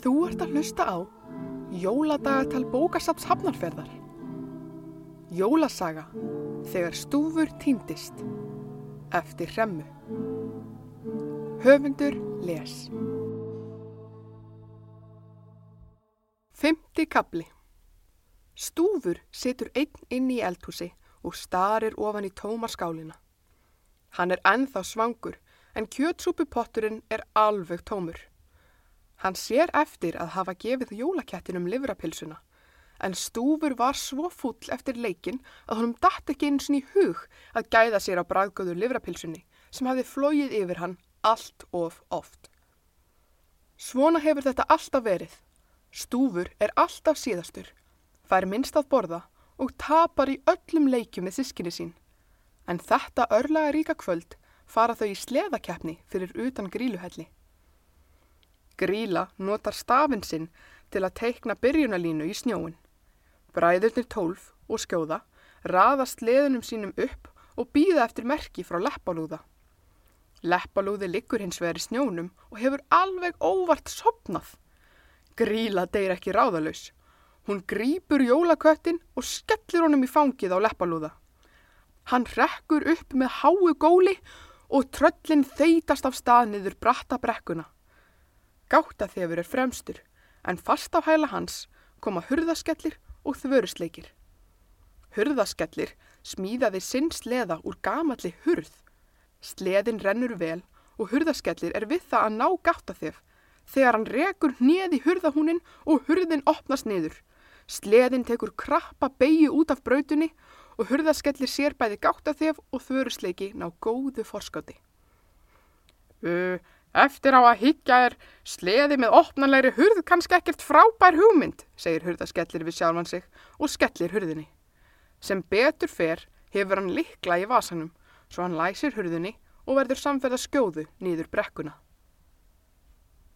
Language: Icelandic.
Þú ert að hlusta á Jóladagatal bókasaps hafnarferðar. Jólasaga þegar stúfur týndist eftir hremmu. Höfundur les. Fymti kapli. Stúfur situr einn inn í eldhúsi og starir ofan í tóma skálina. Hann er ennþá svangur en kjötsúpupotturinn er alveg tómur. Hann sér eftir að hafa gefið jólakettinum livrapilsuna, en stúfur var svo full eftir leikin að honum datt ekki eins og í hug að gæða sér á bræðgöður livrapilsunni sem hafði flóið yfir hann allt of oft. Svona hefur þetta alltaf verið. Stúfur er alltaf síðastur, fær minnst að borða og tapar í öllum leikjum með sískinni sín. En þetta örlaga ríka kvöld fara þau í sleðakeppni fyrir utan gríluhelli. Gríla notar stafinn sinn til að teikna byrjunalínu í snjóin. Bræðurnir tólf og skjóða raða sleðunum sínum upp og býða eftir merki frá leppalúða. Leppalúði liggur hins vegar í snjónum og hefur alveg óvart sopnað. Gríla deyr ekki ráðalös. Hún grýpur jólaköttin og skellir honum í fangið á leppalúða. Hann rekkur upp með háu góli og tröllin þeitast af stað niður bratta brekkuna. Gáttaþefur er fremstur, en fast á hæla hans koma hurðaskellir og þvörusleikir. Hurðaskellir smíðaði sinn sleða úr gamalli hurð. Sleðin rennur vel og hurðaskellir er við það að ná gáttaþef þegar hann rekur neði hurðahúnin og hurðin opnast niður. Sleðin tekur krappa beigju út af brautunni og hurðaskellir sér bæði gáttaþef og þvörusleiki ná góðu forskáti. Uh, Eftir á að higgja er sleði með opnanlegri hurð kannski ekkert frábær hugmynd, segir hurðaskellir við sjálfan sig og skellir hurðinni. Sem betur fer hefur hann likla í vasanum, svo hann læsir hurðinni og verður samferða skjóðu nýður brekkuna.